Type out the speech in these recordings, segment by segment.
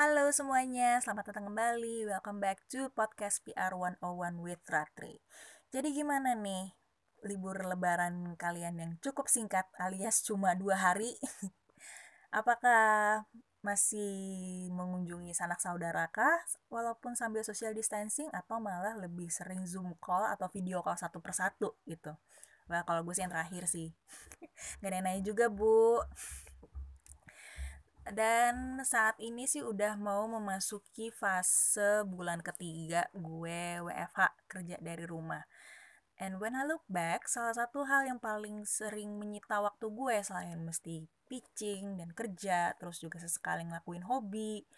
Halo semuanya, selamat datang kembali. Welcome back to podcast PR 101 with Ratri. Jadi gimana nih libur lebaran kalian yang cukup singkat alias cuma dua hari? Apakah masih mengunjungi sanak saudara kah walaupun sambil social distancing atau malah lebih sering zoom call atau video call satu persatu gitu? Wah kalau gue sih yang terakhir sih. Gak nanya juga bu dan saat ini sih udah mau memasuki fase bulan ketiga gue WFH kerja dari rumah. And when I look back, salah satu hal yang paling sering menyita waktu gue selain mesti pitching dan kerja, terus juga sesekali ngelakuin hobi,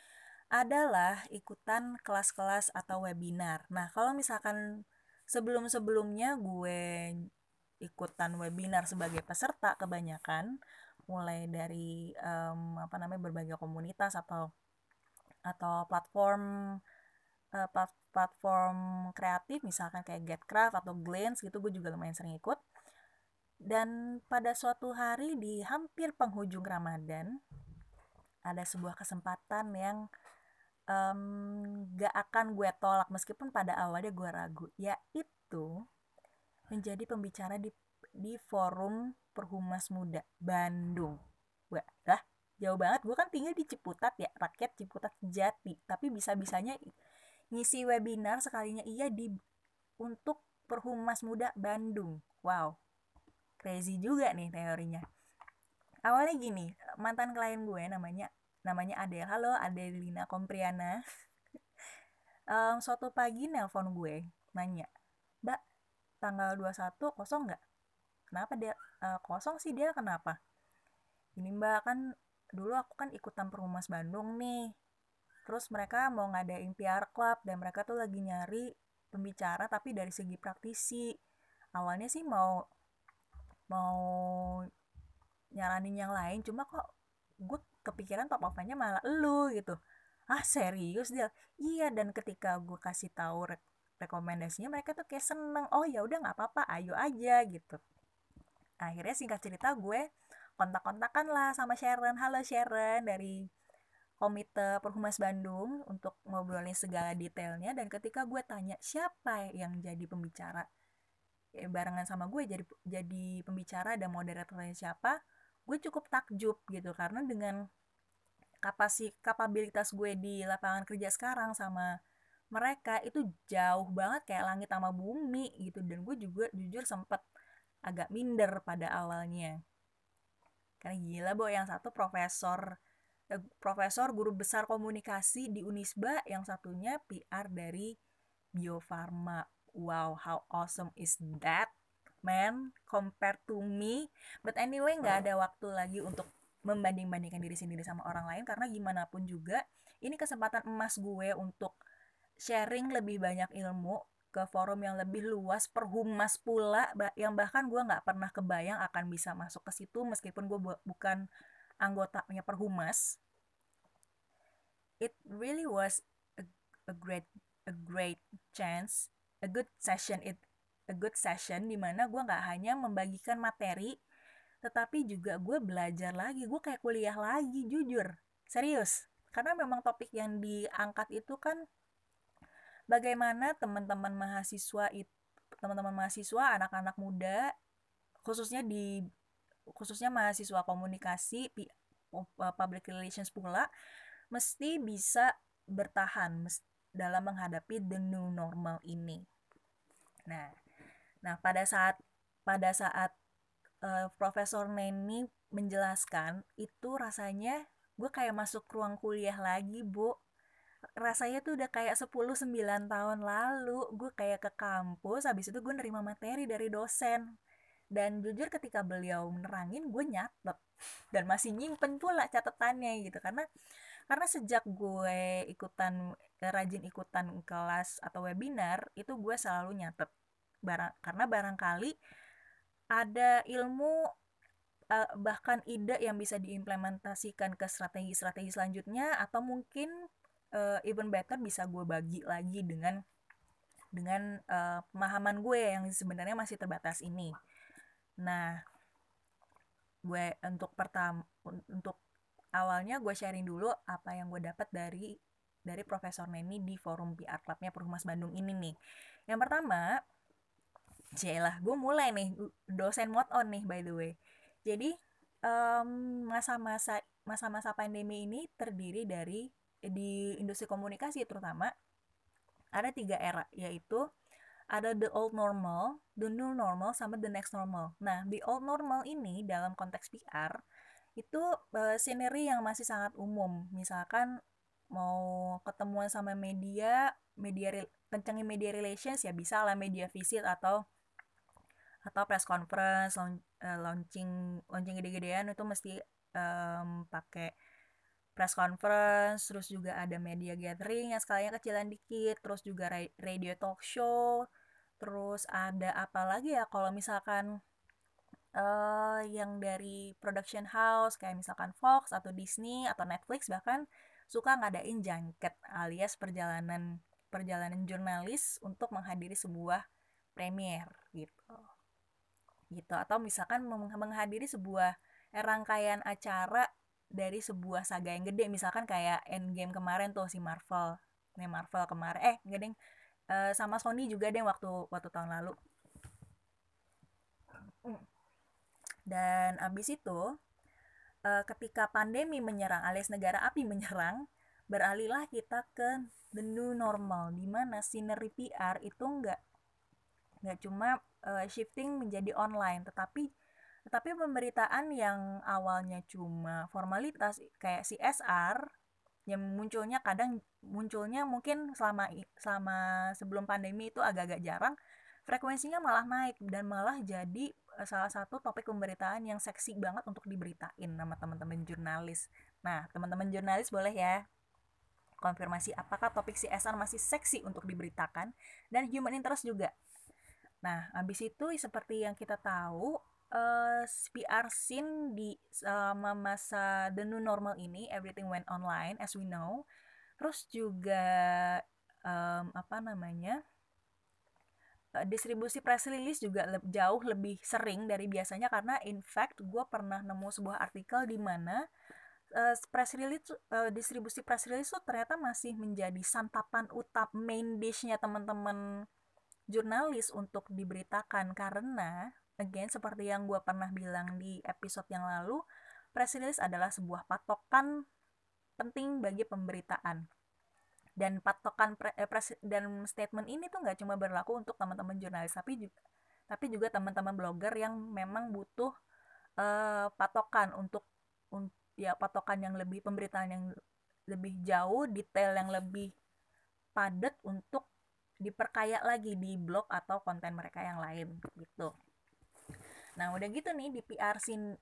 adalah ikutan kelas-kelas atau webinar. Nah, kalau misalkan sebelum-sebelumnya gue ikutan webinar sebagai peserta kebanyakan, mulai dari um, apa namanya berbagai komunitas atau atau platform uh, platform kreatif misalkan kayak Getcraft atau Glance gitu gue juga lumayan sering ikut. Dan pada suatu hari di hampir penghujung Ramadan ada sebuah kesempatan yang um, gak akan gue tolak meskipun pada awalnya gue ragu yaitu menjadi pembicara di di forum Perhumas Muda Bandung. Wah, lah jauh banget. Gue kan tinggal di Ciputat ya rakyat Ciputat Jati. Tapi bisa-bisanya ngisi webinar sekalinya iya di untuk Perhumas Muda Bandung. Wow crazy juga nih teorinya. Awalnya gini mantan klien gue namanya namanya Adel. Halo Adelina Kompriana. Um, suatu pagi nelpon gue nanya mbak tanggal 21 kosong nggak kenapa dia uh, kosong sih dia kenapa? Ini mbak kan dulu aku kan ikutan perumas Bandung nih. Terus mereka mau ngadain PR Club dan mereka tuh lagi nyari pembicara tapi dari segi praktisi. Awalnya sih mau mau nyaranin yang lain cuma kok gue kepikiran top of malah lu gitu. Ah serius dia? Iya dan ketika gue kasih tahu re rekomendasinya mereka tuh kayak seneng. Oh ya udah nggak apa-apa ayo aja gitu akhirnya singkat cerita gue kontak-kontakan lah sama Sharon. Halo Sharon dari Komite Perhumas Bandung untuk ngobrolin segala detailnya. Dan ketika gue tanya siapa yang jadi pembicara? Ya, barengan sama gue jadi jadi pembicara dan moderatornya siapa gue cukup takjub gitu. Karena dengan kapasi kapabilitas gue di lapangan kerja sekarang sama mereka itu jauh banget kayak langit sama bumi gitu. Dan gue juga jujur sempet agak minder pada awalnya. Karena gila bo yang satu profesor eh, profesor guru besar komunikasi di Unisba yang satunya PR dari Bio Farma wow how awesome is that man compared to me? But anyway nggak ada waktu lagi untuk membanding-bandingkan diri sendiri sama orang lain karena gimana pun juga ini kesempatan emas gue untuk sharing lebih banyak ilmu ke forum yang lebih luas perhumas pula yang bahkan gue nggak pernah kebayang akan bisa masuk ke situ meskipun gue bu bukan anggotanya perhumas. It really was a, a great a great chance a good session it a good session di mana gue nggak hanya membagikan materi tetapi juga gue belajar lagi gue kayak kuliah lagi jujur. Serius karena memang topik yang diangkat itu kan bagaimana teman-teman mahasiswa itu teman-teman mahasiswa anak-anak muda khususnya di khususnya mahasiswa komunikasi public relations pula mesti bisa bertahan dalam menghadapi the new normal ini. Nah, nah pada saat pada saat uh, Profesor Neni menjelaskan itu rasanya gue kayak masuk ruang kuliah lagi bu rasanya tuh udah kayak 10-9 tahun lalu gue kayak ke kampus habis itu gue nerima materi dari dosen. Dan jujur ketika beliau menerangin gue nyatet. Dan masih nyimpen pula catatannya gitu karena karena sejak gue ikutan rajin ikutan kelas atau webinar itu gue selalu nyatet. Barang karena barangkali ada ilmu uh, bahkan ide yang bisa diimplementasikan ke strategi-strategi selanjutnya atau mungkin uh, even better bisa gue bagi lagi dengan dengan uh, pemahaman gue yang sebenarnya masih terbatas ini. Nah, gue untuk pertama untuk awalnya gue sharing dulu apa yang gue dapat dari dari Profesor Neni di forum PR Clubnya Perhumas Bandung ini nih. Yang pertama, lah, gue mulai nih dosen mod on nih by the way. Jadi masa-masa um, masa-masa pandemi ini terdiri dari di industri komunikasi terutama ada tiga era yaitu ada the old normal, the new normal, sama the next normal. Nah, the old normal ini dalam konteks PR itu uh, scenery yang masih sangat umum. Misalkan mau ketemuan sama media, media kencengin media relations ya bisa lah media visit atau atau press conference, eh, launching launching gede-gedean itu mesti um, pakai press conference, terus juga ada media gathering yang skalanya kecilan dikit, terus juga radio talk show, terus ada apa lagi ya kalau misalkan uh, yang dari production house kayak misalkan Fox atau Disney atau Netflix bahkan suka ngadain junket alias perjalanan perjalanan jurnalis untuk menghadiri sebuah premier gitu. Gitu atau misalkan menghadiri sebuah rangkaian acara dari sebuah saga yang gede. Misalkan kayak Endgame kemarin tuh si Marvel. Nih Marvel kemarin eh deng uh, sama Sony juga deh waktu waktu tahun lalu. Dan abis itu uh, ketika pandemi menyerang alias negara api menyerang beralihlah kita ke the new normal di mana sineri PR itu enggak nggak cuma uh, shifting menjadi online tetapi tetapi pemberitaan yang awalnya cuma formalitas kayak CSR yang munculnya kadang munculnya mungkin selama selama sebelum pandemi itu agak-agak jarang frekuensinya malah naik dan malah jadi eh, salah satu topik pemberitaan yang seksi banget untuk diberitain sama teman-teman jurnalis. Nah, teman-teman jurnalis boleh ya konfirmasi apakah topik CSR masih seksi untuk diberitakan dan human interest juga. Nah, habis itu seperti yang kita tahu, uh, eh, PR scene di selama masa the new normal ini everything went online as we know. Terus juga um, apa namanya uh, distribusi press release juga le jauh lebih sering dari biasanya karena in fact gue pernah nemu sebuah artikel di mana uh, press release uh, distribusi press release tuh ternyata masih menjadi santapan utama main dishnya teman-teman jurnalis untuk diberitakan karena again seperti yang gue pernah bilang di episode yang lalu press release adalah sebuah patokan penting bagi pemberitaan. Dan patokan pre, eh, pres, dan statement ini tuh nggak cuma berlaku untuk teman-teman jurnalis tapi juga tapi juga teman-teman blogger yang memang butuh uh, patokan untuk un, ya patokan yang lebih pemberitaan yang lebih jauh detail yang lebih padat untuk diperkaya lagi di blog atau konten mereka yang lain gitu nah udah gitu nih di PR scene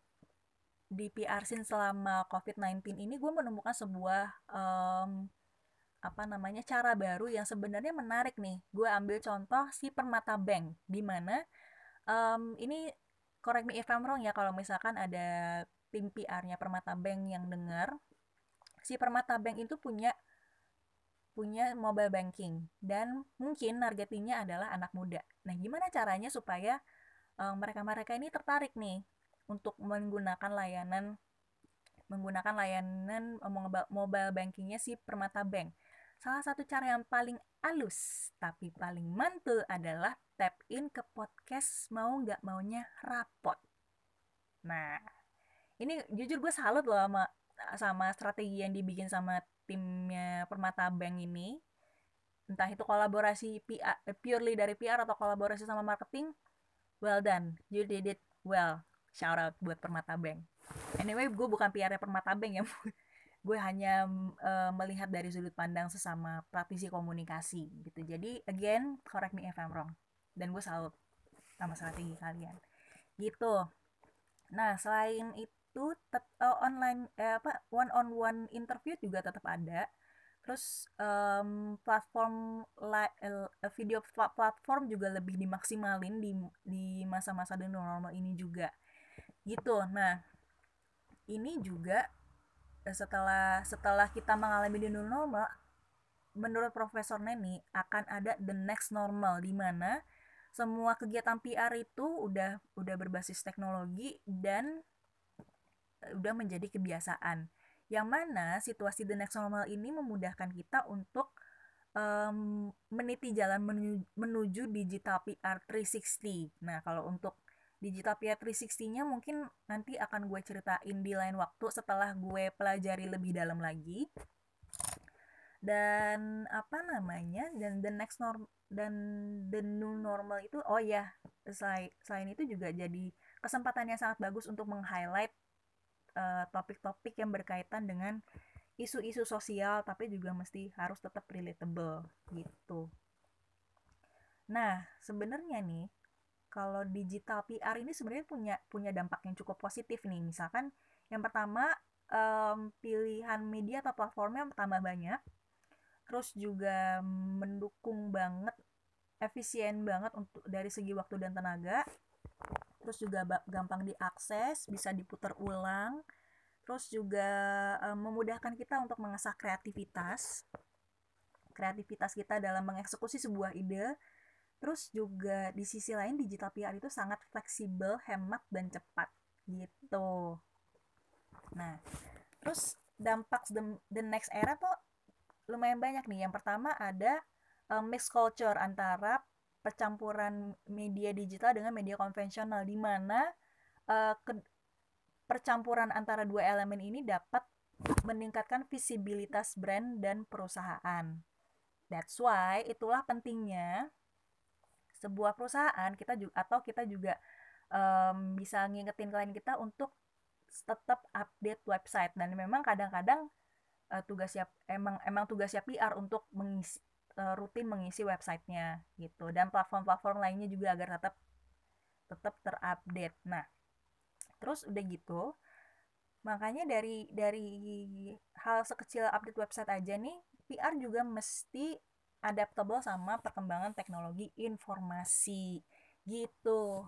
di PR scene selama COVID-19 ini gue menemukan sebuah um, apa namanya cara baru yang sebenarnya menarik nih. Gue ambil contoh si Permata Bank di mana um, ini correct me if I'm wrong ya kalau misalkan ada tim PR-nya Permata Bank yang dengar si Permata Bank itu punya punya mobile banking dan mungkin targetingnya adalah anak muda. Nah, gimana caranya supaya mereka-mereka ini tertarik nih untuk menggunakan layanan menggunakan layanan eh, mobile bankingnya si Permata Bank. Salah satu cara yang paling halus tapi paling mantul adalah tap in ke podcast mau nggak maunya rapot. Nah, ini jujur gue salut loh sama sama strategi yang dibikin sama timnya Permata Bank ini. Entah itu kolaborasi PR, purely dari PR atau kolaborasi sama marketing, well done. You did it well. Shout out buat Permata Bank. Anyway gue bukan PR Permata Bank ya gue hanya uh, melihat dari sudut pandang sesama praktisi komunikasi gitu. Jadi again correct me if I'm wrong. Dan gue salut sama strategi kalian. Gitu. Nah selain itu uh, online eh, apa one on one interview juga tetap ada terus um, platform video platform juga lebih dimaksimalin di di masa-masa new normal ini juga. Gitu. Nah ini juga eh, setelah setelah kita mengalami new normal menurut Profesor Neni akan ada the next normal di mana semua kegiatan PR itu udah udah berbasis teknologi dan eh, udah menjadi kebiasaan yang mana situasi the next normal ini memudahkan kita untuk um, meniti jalan menuju, menuju digital PR 360. Nah, kalau untuk digital PR 360-nya mungkin nanti akan gue ceritain di lain waktu setelah gue pelajari lebih dalam lagi. Dan apa namanya? Dan the next norm dan the new normal itu oh ya, selain selain itu juga jadi kesempatan yang sangat bagus untuk meng-highlight uh, topik-topik yang berkaitan dengan isu-isu sosial tapi juga mesti harus tetap relatable gitu. Nah, sebenarnya nih kalau digital PR ini sebenarnya punya punya dampak yang cukup positif nih. Misalkan yang pertama um, pilihan media atau platformnya tambah banyak. Terus juga mendukung banget efisien banget untuk dari segi waktu dan tenaga. Terus juga gampang diakses, bisa diputar ulang. Terus juga um, memudahkan kita untuk mengasah kreativitas. Kreativitas kita dalam mengeksekusi sebuah ide. Terus juga di sisi lain digital PR itu sangat fleksibel hemat dan cepat. Gitu. Nah terus dampak the, the next era tuh lumayan banyak nih. Yang pertama ada um, mixed culture antara percampuran media digital dengan media konvensional di mana uh, percampuran antara dua elemen ini dapat meningkatkan visibilitas brand dan perusahaan. That's why itulah pentingnya sebuah perusahaan kita juga atau kita juga um, bisa ngingetin klien kita untuk tetap update website dan memang kadang-kadang uh, tugasnya emang emang tugasnya PR untuk mengisi uh, rutin mengisi websitenya gitu. Dan platform-platform lainnya juga agar tetap tetap terupdate. Nah, terus udah gitu makanya dari dari hal sekecil update website aja nih PR juga mesti adaptable sama perkembangan teknologi informasi gitu.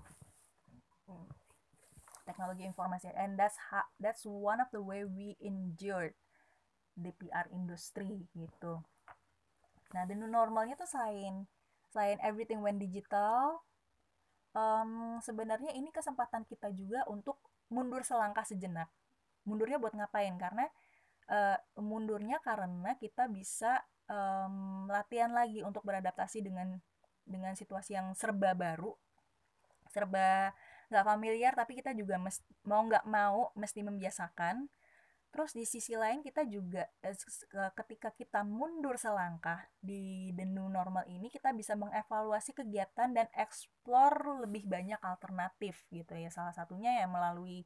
Teknologi informasi and that's how, that's one of the way we endured the PR industry gitu nah the new normalnya tuh selain selain everything went digital um, sebenarnya ini kesempatan kita juga untuk mundur selangkah sejenak. Mundurnya buat ngapain? Karena uh, mundurnya karena kita bisa um, latihan lagi untuk beradaptasi dengan dengan situasi yang serba baru, serba nggak familiar, tapi kita juga mes, mau nggak mau mesti membiasakan Terus di sisi lain kita juga eh, ketika kita mundur selangkah di the new normal ini kita bisa mengevaluasi kegiatan dan explore lebih banyak alternatif gitu ya. Salah satunya ya melalui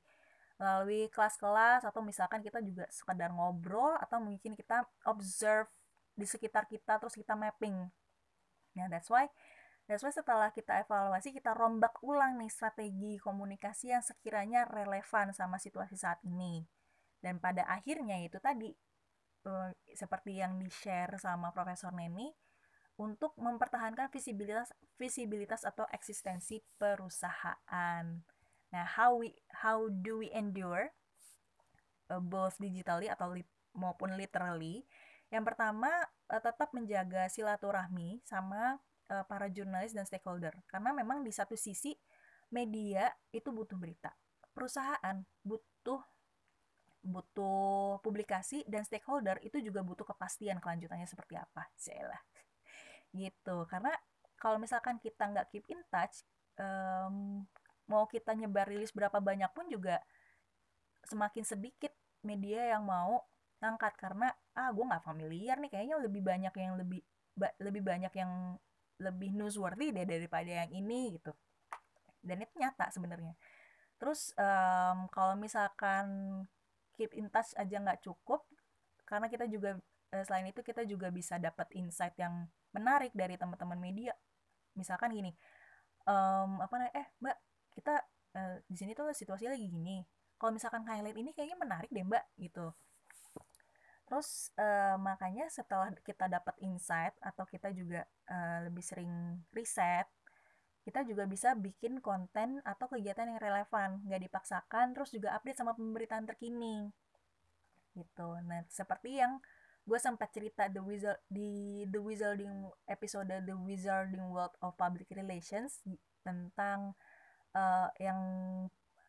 melalui kelas-kelas atau misalkan kita juga sekedar ngobrol atau mungkin kita observe di sekitar kita terus kita mapping. Nah, that's why that's why setelah kita evaluasi kita rombak ulang nih strategi komunikasi yang sekiranya relevan sama situasi saat ini dan pada akhirnya itu tadi uh, seperti yang di share sama Profesor Neni untuk mempertahankan visibilitas visibilitas atau eksistensi perusahaan. Nah, how we how do we endure uh, both digitally atau li maupun literally? Yang pertama uh, tetap menjaga silaturahmi sama para jurnalis dan stakeholder karena memang di satu sisi media itu butuh berita, perusahaan butuh butuh publikasi dan stakeholder itu juga butuh kepastian kelanjutannya seperti apa. Lah gitu. Karena kalau misalkan kita nggak keep in touch um, mau kita nyebar rilis berapa banyak pun juga semakin sedikit media yang mau ngangkat. Karena ah gue nggak familiar nih kayaknya lebih banyak yang lebih ba lebih banyak yang lebih newsworthy deh daripada yang ini gitu. Dan itu nyata sebenarnya. Terus um, kalau misalkan keep in touch aja nggak cukup karena kita juga eh, selain itu kita juga bisa dapat insight yang menarik dari teman-teman media. Misalkan gini um, apa namanya eh mbak kita uh, di sini tuh situasi lagi gini. Kalau misalkan highlight ini kayaknya menarik deh mbak gitu. Terus uh, makanya setelah kita dapat insight atau kita juga uh, lebih sering riset kita juga bisa bikin konten atau kegiatan yang relevan nggak dipaksakan terus juga update sama pemberitaan terkini. Gitu. Nah seperti yang gue sempat cerita the wizard di the wizarding episode the wizarding world of public relations tentang uh, yang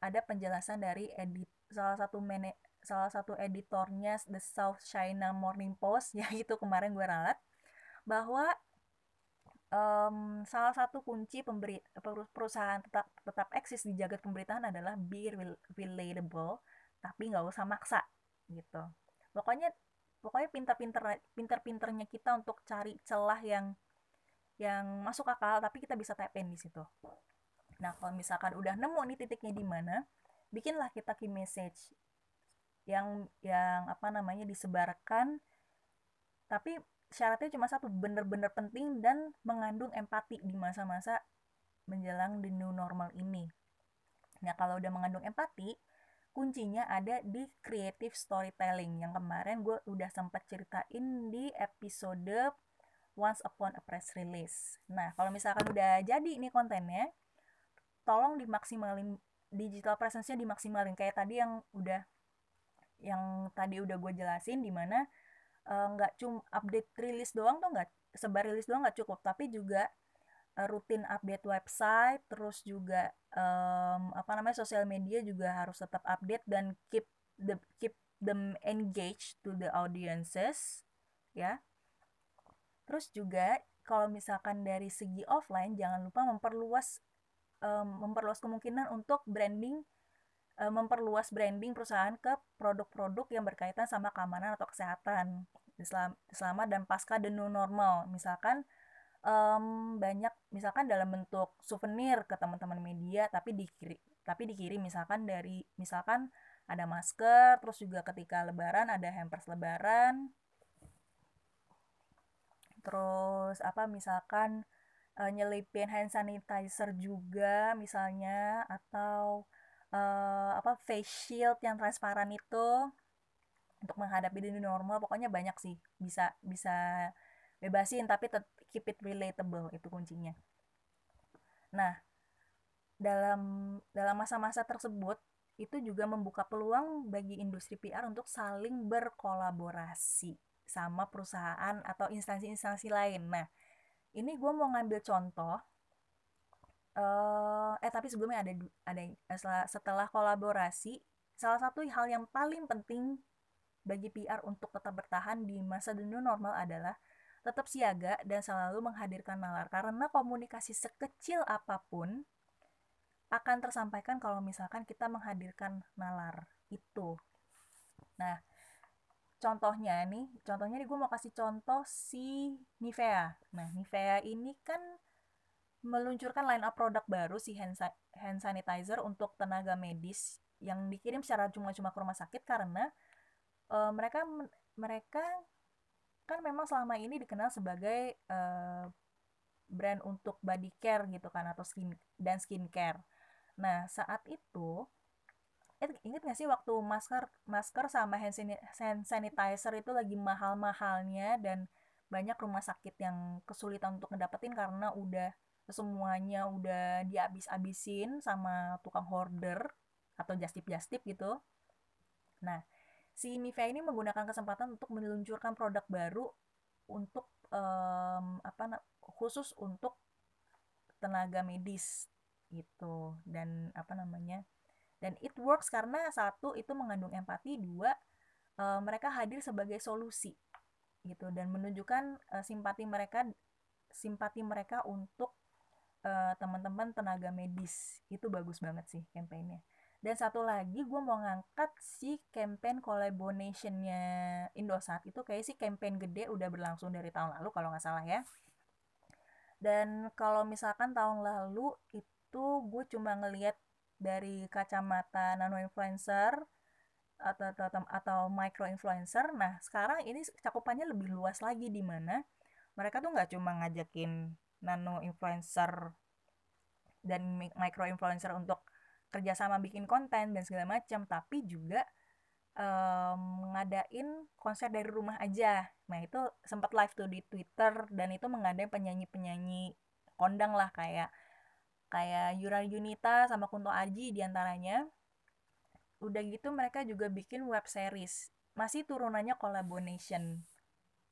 ada penjelasan dari edit salah satu mene, salah satu editornya The South China Morning Post ya itu kemarin gue ralat bahwa um, salah satu kunci pemberi perusahaan tetap tetap eksis di jagat pemberitaan adalah be relatable tapi nggak usah maksa gitu. Pokoknya pokoknya pintar-pintar pintar-pintarnya kita untuk cari celah yang yang masuk akal tapi kita bisa tap in di situ. Nah kalau misalkan udah nemu nih titiknya di mana bikinlah kita key message yang yang apa namanya disebarkan tapi syaratnya cuma satu bener-bener penting dan mengandung empati di masa-masa menjelang the new normal ini. Nah kalau udah mengandung empati kuncinya ada di creative storytelling. Yang kemarin gue udah sempat ceritain di episode once upon a press release. Nah kalau misalkan udah jadi ini kontennya tolong dimaksimalin digital presence-nya dimaksimalin. Kayak tadi yang udah yang tadi udah gue jelasin di mana eh, nggak uh, cuma update rilis doang tuh nggak sebar rilis doang nggak cukup. Tapi juga uh, rutin update website terus juga um, apa namanya sosial media juga harus tetap update dan keep the keep them engaged to the audiences ya. Terus juga kalau misalkan dari segi offline jangan lupa memperluas um, memperluas kemungkinan untuk branding um, memperluas branding perusahaan ke produk-produk yang berkaitan sama keamanan atau kesehatan selama dan pasca the new normal. Misalkan um, banyak misalkan dalam bentuk souvenir ke teman-teman media tapi dikirim tapi dikirim misalkan dari misalkan ada masker terus juga ketika lebaran ada hampers lebaran. Terus apa misalkan uh, nyelipin hand sanitizer juga misalnya atau uh, apa face shield yang transparan itu untuk menghadapi dunia normal pokoknya banyak sih bisa bisa bebasin tapi keep it relatable itu kuncinya nah dalam dalam masa-masa tersebut itu juga membuka peluang bagi industri PR untuk saling berkolaborasi sama perusahaan atau instansi-instansi lain. Nah, ini gue mau ngambil contoh uh, eh tapi sebelumnya ada ada setelah, setelah kolaborasi salah satu hal yang paling penting bagi PR untuk tetap bertahan di masa dunia normal adalah tetap siaga dan selalu menghadirkan nalar karena komunikasi sekecil apa pun akan tersampaikan kalau misalkan kita menghadirkan nalar itu. Nah, contohnya nih contohnya nih gue mau kasih contoh si Nivea nah Nivea ini kan meluncurkan line up produk baru si hand, sanitizer untuk tenaga medis yang dikirim secara cuma-cuma ke rumah sakit karena uh, mereka mereka kan memang selama ini dikenal sebagai uh, brand untuk body care gitu kan atau skin dan skincare. Nah saat itu inget gak sih waktu masker masker sama hand sanitizer itu lagi mahal-mahalnya dan banyak rumah sakit yang kesulitan untuk ngedapetin karena udah semuanya udah dihabis-habisin sama tukang hoarder atau jastip-jastip gitu. Nah, si Nivea ini menggunakan kesempatan untuk meluncurkan produk baru untuk um, apa khusus untuk tenaga medis gitu dan apa namanya dan it works karena satu itu mengandung empati dua uh, mereka hadir sebagai solusi gitu dan menunjukkan uh, simpati mereka simpati mereka untuk uh, teman-teman tenaga medis. Itu bagus banget sih kampanyenya dan satu lagi gue mau ngangkat si campaign collaborationnya Indosat. Itu kayak si campaign gede udah berlangsung dari tahun lalu kalau nggak salah ya. Dan kalau misalkan tahun lalu itu gue cuma ngelihat dari kacamata nano influencer atau atau, atau micro influencer nah sekarang ini cakupannya lebih luas lagi di mana mereka tuh nggak cuma ngajakin nano influencer dan micro influencer untuk kerjasama bikin konten dan segala macam tapi juga um, ngadain konser dari rumah aja. Nah itu sempat live tuh di twitter dan itu mengadain penyanyi penyanyi kondang lah kayak kayak Yura Yunita sama Kunto Aji di antaranya. Udah gitu mereka juga bikin web series. Masih turunannya collaboration.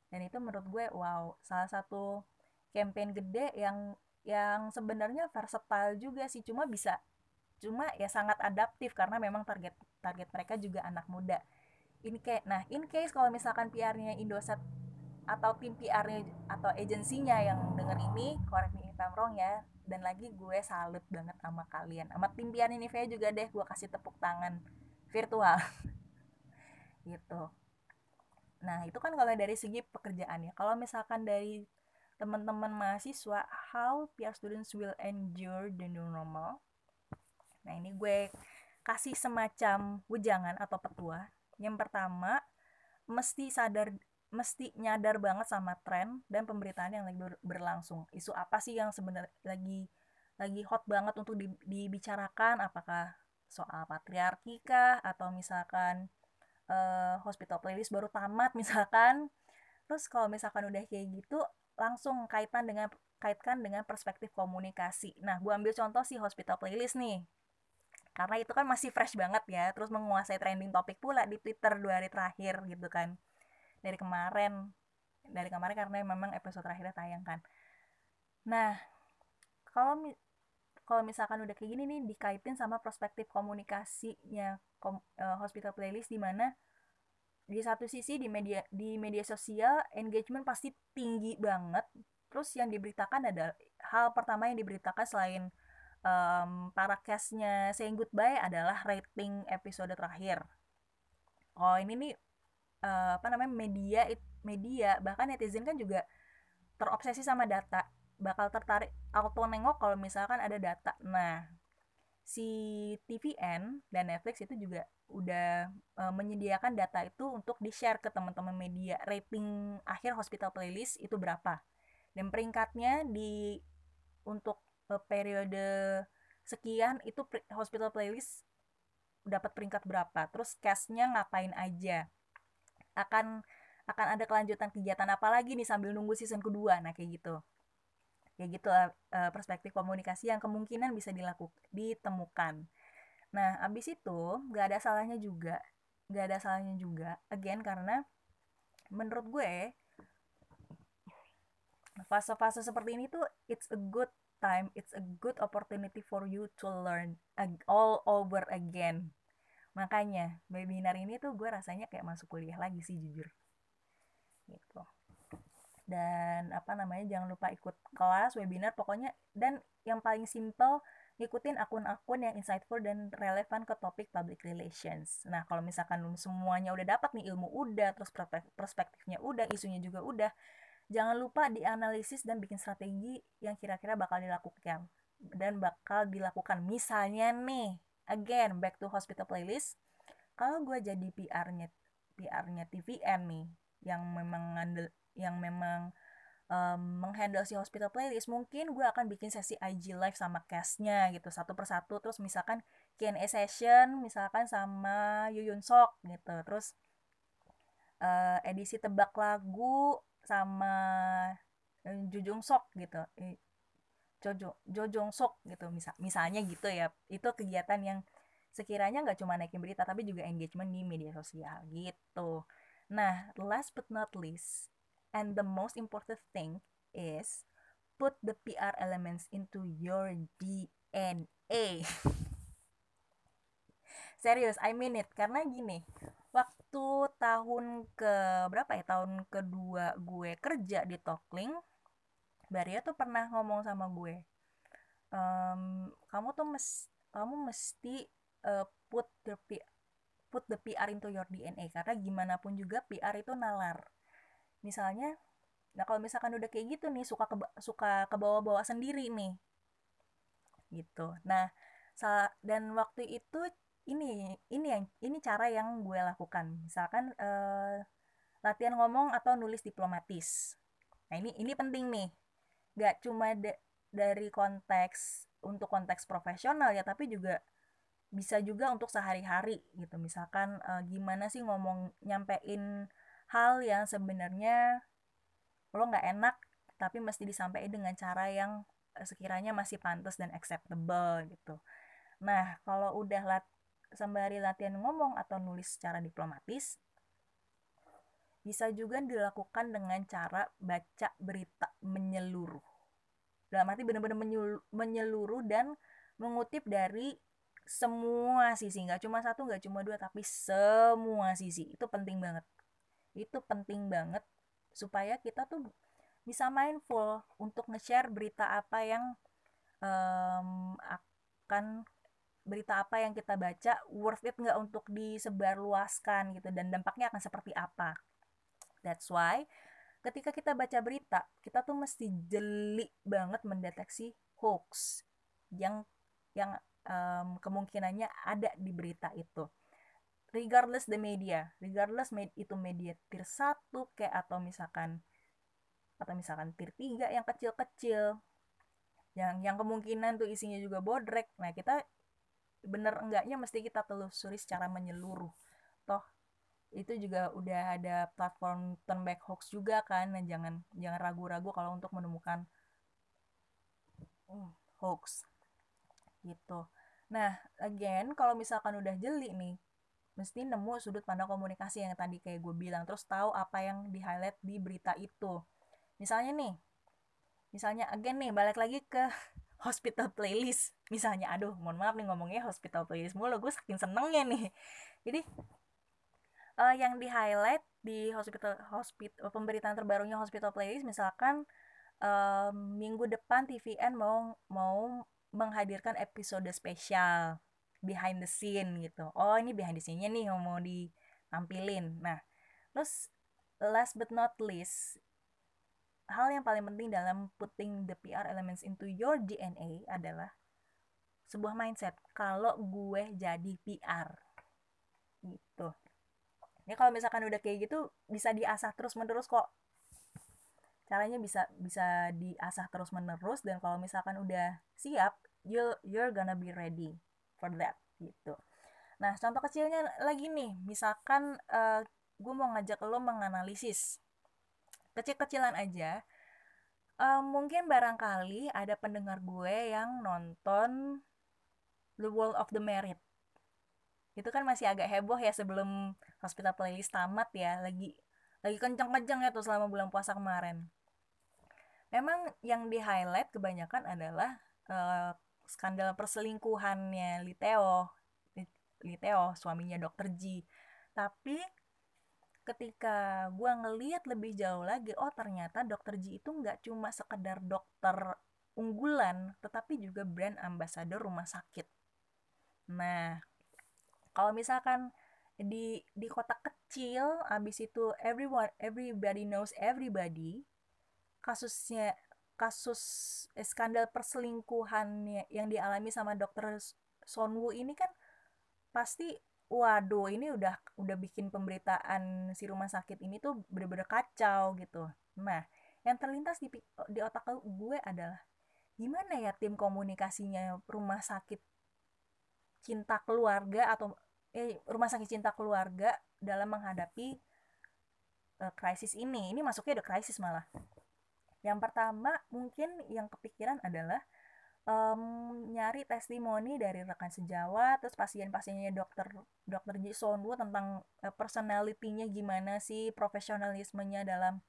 Dan itu menurut gue wow salah satu campaign gede yang yang sebenarnya versatile juga sih. Cuma bisa cuma ya sangat adaptif karena memang target target mereka juga anak muda. Ini kayak nah in case kalau misalkan PR-nya Indosat atau tim PR-nya atau agensinya yang denger ini correct me if I'm wrong ya dan lagi gue salut banget sama kalian. Sama tim PR Nivea juga deh gue kasih tepuk tangan virtual. Gitu. Nah itu kan kalau dari segi pekerjaan ya kalau misalkan dari teman-teman mahasiswa how PR students will endure the new normal nah ini gue kasih semacam wejangan atau petua yang pertama mesti sadar mesti nyadar banget sama tren dan pemberitaan yang lagi berlangsung. Isu apa sih yang sebenarnya lagi lagi hot banget untuk dibicarakan? Apakah soal patriarki kah atau misalkan uh, hospital playlist baru tamat misalkan? Terus kalau misalkan udah kayak gitu langsung kaitan dengan kaitkan dengan perspektif komunikasi. Nah, gue ambil contoh sih hospital playlist nih. Karena itu kan masih fresh banget ya, terus menguasai trending topik pula di Twitter dua hari terakhir gitu kan dari kemarin dari kemarin karena memang episode terakhirnya tayang kan nah kalau kalau misalkan udah kayak gini nih dikaitin sama perspektif komunikasinya kom, uh, hospital playlist di mana di satu sisi di media di media sosial engagement pasti tinggi banget. Terus yang diberitakan ada hal pertama yang diberitakan selain um, para castnya saying goodbye adalah rating episode terakhir. Oh ini nih uh, apa namanya media media bahkan netizen kan juga terobsesi sama data. Bakal tertarik auto nengok kalau misalkan ada data. Nah si TVN dan Netflix itu juga udah uh, menyediakan data itu untuk di share ke teman-teman media. Rating akhir hospital playlist itu berapa? Dan peringkatnya di untuk uh, periode sekian itu hospital playlist dapat peringkat berapa? Terus cashnya ngapain aja? Akan akan ada kelanjutan kegiatan apa lagi nih sambil nunggu season kedua? Nah kayak gitu kayak gitu uh, perspektif komunikasi yang kemungkinan bisa dilakukan ditemukan. Nah abis itu nggak ada salahnya juga nggak ada salahnya juga again karena menurut gue fase-fase seperti ini tuh it's a good time it's a good opportunity for you to learn all over again. Makanya webinar ini tuh gue rasanya kayak masuk kuliah lagi sih jujur. Gitu dan apa namanya jangan lupa ikut kelas webinar pokoknya dan yang paling simple ngikutin akun-akun yang insightful dan relevan ke topik public relations. Nah, kalau misalkan semuanya udah dapat nih ilmu udah, terus perspektifnya udah, isunya juga udah, jangan lupa dianalisis dan bikin strategi yang kira-kira bakal dilakukan dan bakal dilakukan. Misalnya nih, again back to hospital playlist kalau gue jadi PR-nya PR-nya TVN nih yang memang ngandel yang memang um, menghandle si hospital playlist mungkin gue akan bikin sesi IG live sama castnya gitu satu persatu. Terus misalkan Q&A session misalkan sama Yuyun Sok gitu. Terus uh, edisi tebak lagu sama Jujung Sok gitu. Jojo Jojong Sok gitu misal misalnya gitu ya. Itu kegiatan yang sekiranya nggak cuma naikin berita tapi juga engagement di media sosial gitu. Nah last but not least and the most important thing is put the PR elements into your DNA serius I mean it. Karena gini waktu tahun ke berapa ya? Tahun kedua gue kerja di Talklink Baria tuh pernah ngomong sama gue um, kamu tuh mes kamu mesti uh, put the put the PR into your DNA karena gimana pun juga PR itu nalar misalnya nah kalau misalkan udah kayak gitu nih suka ke suka ke bawah-bawah sendiri nih. Gitu. Nah dan waktu itu ini ini yang ini cara yang gue lakukan. Misalkan uh, latihan ngomong atau nulis diplomatis. Nah ini ini penting nih. Gak cuma da dari konteks untuk konteks profesional ya tapi juga bisa juga untuk sehari-hari gitu. Misalkan uh, gimana sih ngomong nyampein hal yang sebenarnya lo nggak enak tapi mesti disampaikan dengan cara yang uh, sekiranya masih pantas dan acceptable gitu. Nah kalau udah lat sembari latihan ngomong atau nulis secara diplomatis bisa juga dilakukan dengan cara baca berita menyeluruh. Dalam arti benar-benar menyeluruh dan mengutip dari semua sisi. Nggak cuma satu nggak cuma dua tapi semua sisi. Itu penting banget itu penting banget supaya kita tuh bisa mindful untuk nge-share berita apa yang um, akan berita apa yang kita baca worth it nggak untuk disebarluaskan gitu dan dampaknya akan seperti apa. That's why ketika kita baca berita kita tuh mesti jeli banget mendeteksi hoax yang yang um, kemungkinannya ada di berita itu regardless the media regardless med itu media tier 1 kayak atau misalkan atau misalkan tier 3 yang kecil-kecil yang yang kemungkinan tuh isinya juga bodrek nah kita bener enggaknya mesti kita telusuri secara menyeluruh. Toh itu juga udah ada platform turn back hoax juga kan dan jangan jangan ragu-ragu kalau untuk menemukan hmm, hoax gitu. Nah again kalau misalkan udah jeli nih mesti nemu sudut pandang komunikasi yang tadi kayak gue bilang terus tahu apa yang di highlight di berita itu. Misalnya nih misalnya again nih balik lagi ke hospital playlist misalnya. Aduh mohon maaf nih ngomongnya hospital playlist mulu gue saking senengnya nih. Jadi uh, yang di highlight di hospital hospital pemberitaan terbarunya hospital playlist misalkan uh, minggu depan TVN mau mau menghadirkan episode spesial behind the scene gitu. Oh ini behind the scene-nya nih yang mau ditampilin. Nah terus last but not least hal yang paling penting dalam putting the PR elements into your DNA adalah sebuah mindset. Kalau gue jadi PR gitu. Ya kalau misalkan udah kayak gitu bisa diasah terus menerus kok. Caranya bisa bisa diasah terus menerus dan kalau misalkan udah siap you you're gonna be ready for that gitu. Nah contoh kecilnya lagi nih misalkan uh, gue mau ngajak lo menganalisis. Kecil-kecilan aja. Uh, mungkin barangkali ada pendengar gue yang nonton The World of the Merit. Itu kan masih agak heboh ya sebelum hospital playlist tamat ya lagi lagi kenceng-kenceng ya tuh selama bulan puasa kemarin. Memang yang di highlight kebanyakan adalah uh, skandal perselingkuhannya Liteo Liteo suaminya dokter Ji tapi ketika gue ngeliat lebih jauh lagi oh ternyata dokter Ji itu nggak cuma sekedar dokter unggulan tetapi juga brand ambassador rumah sakit. Nah kalau misalkan di di kota kecil abis itu everyone everybody knows everybody kasusnya kasus eh, skandal perselingkuhannya yang dialami sama dokter Sonwoo ini kan pasti waduh ini udah udah bikin pemberitaan si rumah sakit ini tuh bener-bener kacau gitu. Nah yang terlintas di di otak gue adalah gimana ya tim komunikasinya rumah sakit cinta keluarga atau eh, rumah sakit cinta keluarga dalam menghadapi uh, krisis ini? Ini masuknya ada krisis malah yang pertama mungkin yang kepikiran adalah um, nyari testimoni dari rekan sejawat terus pasien-pasiennya dokter dokter Ji Sonwoo tentang uh, personalitinya gimana sih profesionalismenya dalam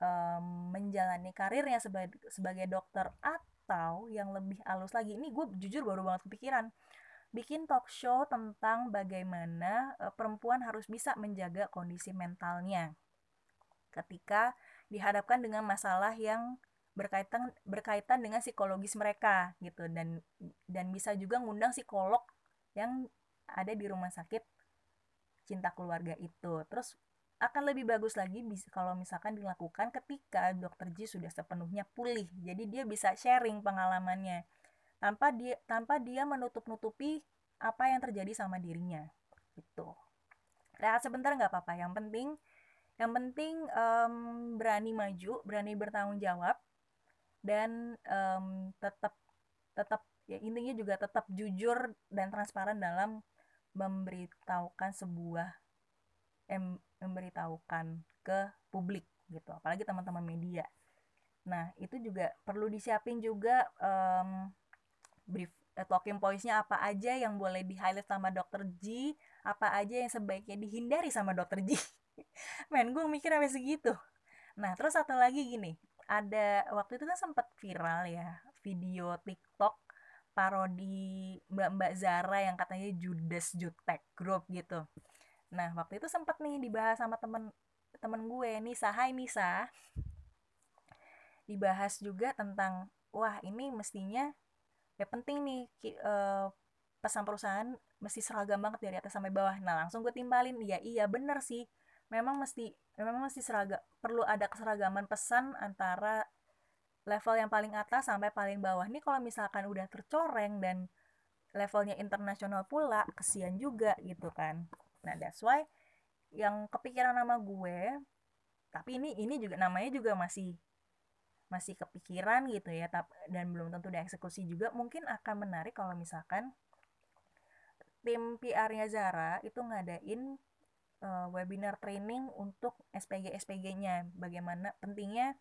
um, menjalani karirnya sebagai sebagai dokter atau yang lebih halus lagi ini gue jujur baru banget kepikiran. Bikin talk show tentang bagaimana uh, perempuan harus bisa menjaga kondisi mentalnya. Ketika dihadapkan dengan masalah yang berkaitan berkaitan dengan psikologis mereka gitu. Dan dan bisa juga ngundang psikolog yang ada di rumah sakit cinta keluarga itu. Terus akan lebih bagus lagi bisa kalau misalkan dilakukan ketika dokter Ji sudah sepenuhnya pulih. Jadi dia bisa sharing pengalamannya tanpa dia tanpa dia menutup-nutupi apa yang terjadi sama dirinya gitu. Rehat sebentar nggak apa-apa. Yang penting yang penting um, berani maju berani bertanggung jawab dan um, tetap tetap ya intinya juga tetap jujur dan transparan dalam memberitahukan sebuah em, memberitahukan ke publik gitu. Apalagi teman-teman media. Nah itu juga perlu disiapin juga um, brief uh, talking pointsnya apa aja yang boleh di highlight sama dokter G apa aja yang sebaiknya dihindari sama dokter G men gue mikir sampai segitu. Nah terus satu lagi gini ada waktu itu kan sempat viral ya video TikTok parodi mbak-mbak Zara yang katanya Judas Jutek Group gitu. Nah waktu itu sempat nih dibahas sama temen temen gue Nisa. Hai Nisa. Dibahas juga tentang wah ini mestinya ya penting nih uh, pesan perusahaan mesti seragam banget dari atas sampai bawah. Nah langsung gue timbalin iya iya bener sih memang mesti memang mesti seragam perlu ada keseragaman pesan antara level yang paling atas sampai paling bawah. Nih kalau misalkan udah tercoreng dan levelnya internasional pula kesian juga gitu kan. Nah that's why yang kepikiran nama gue tapi ini ini juga namanya juga masih masih kepikiran gitu ya dan belum tentu dieksekusi juga mungkin akan menarik kalau misalkan tim PR-nya Zara itu ngadain uh, webinar training untuk SPG SPG-nya bagaimana pentingnya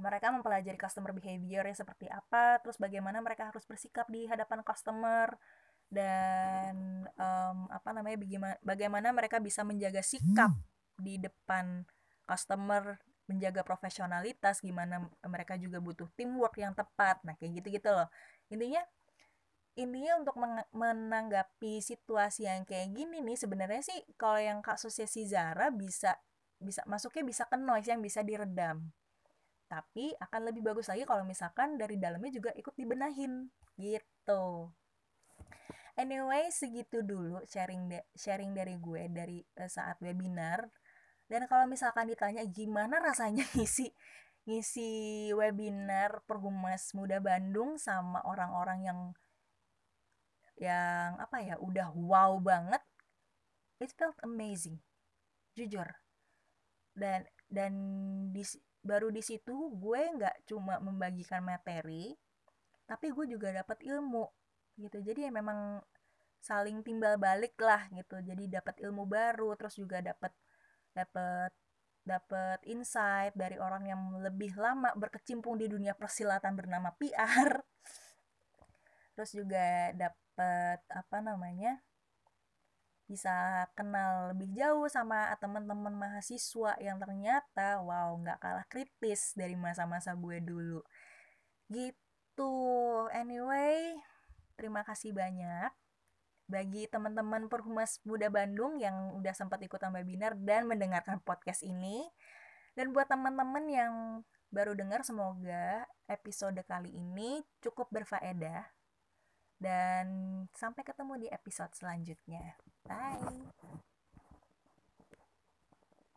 mereka mempelajari customer behavior ya seperti apa terus bagaimana mereka harus bersikap di hadapan customer dan um, apa namanya bagaimana bagaimana mereka bisa menjaga sikap di depan customer menjaga profesionalitas gimana mereka juga butuh teamwork yang tepat. Nah kayak gitu gitu loh. Intinya intinya untuk menanggapi situasi yang kayak gini nih sebenarnya sih kalau yang kasusnya si Zara bisa bisa masuknya bisa ke noise yang bisa diredam. Tapi akan lebih bagus lagi kalau misalkan dari dalamnya juga ikut dibenahin gitu. Anyway segitu dulu sharing sharing dari gue dari uh, saat webinar. Dan kalau misalkan ditanya gimana rasanya ngisi ngisi webinar perhumas muda Bandung sama orang-orang yang yang apa ya udah wow banget it felt amazing jujur. Dan dan di, baru di situ gue nggak cuma membagikan materi tapi gue juga dapat ilmu gitu. Jadi ya memang saling timbal balik lah gitu. Jadi dapat ilmu baru terus juga dapat dapat dapat insight dari orang yang lebih lama berkecimpung di dunia persilatan bernama PR terus juga dapat apa namanya bisa kenal lebih jauh sama teman-teman mahasiswa yang ternyata wow nggak kalah kritis dari masa-masa gue dulu gitu anyway terima kasih banyak bagi teman-teman Perhumas Muda Bandung yang udah sempat ikutan webinar dan mendengarkan podcast ini. Dan buat teman-teman yang baru dengar semoga episode kali ini cukup berfaedah. Dan sampai ketemu di episode selanjutnya. Bye.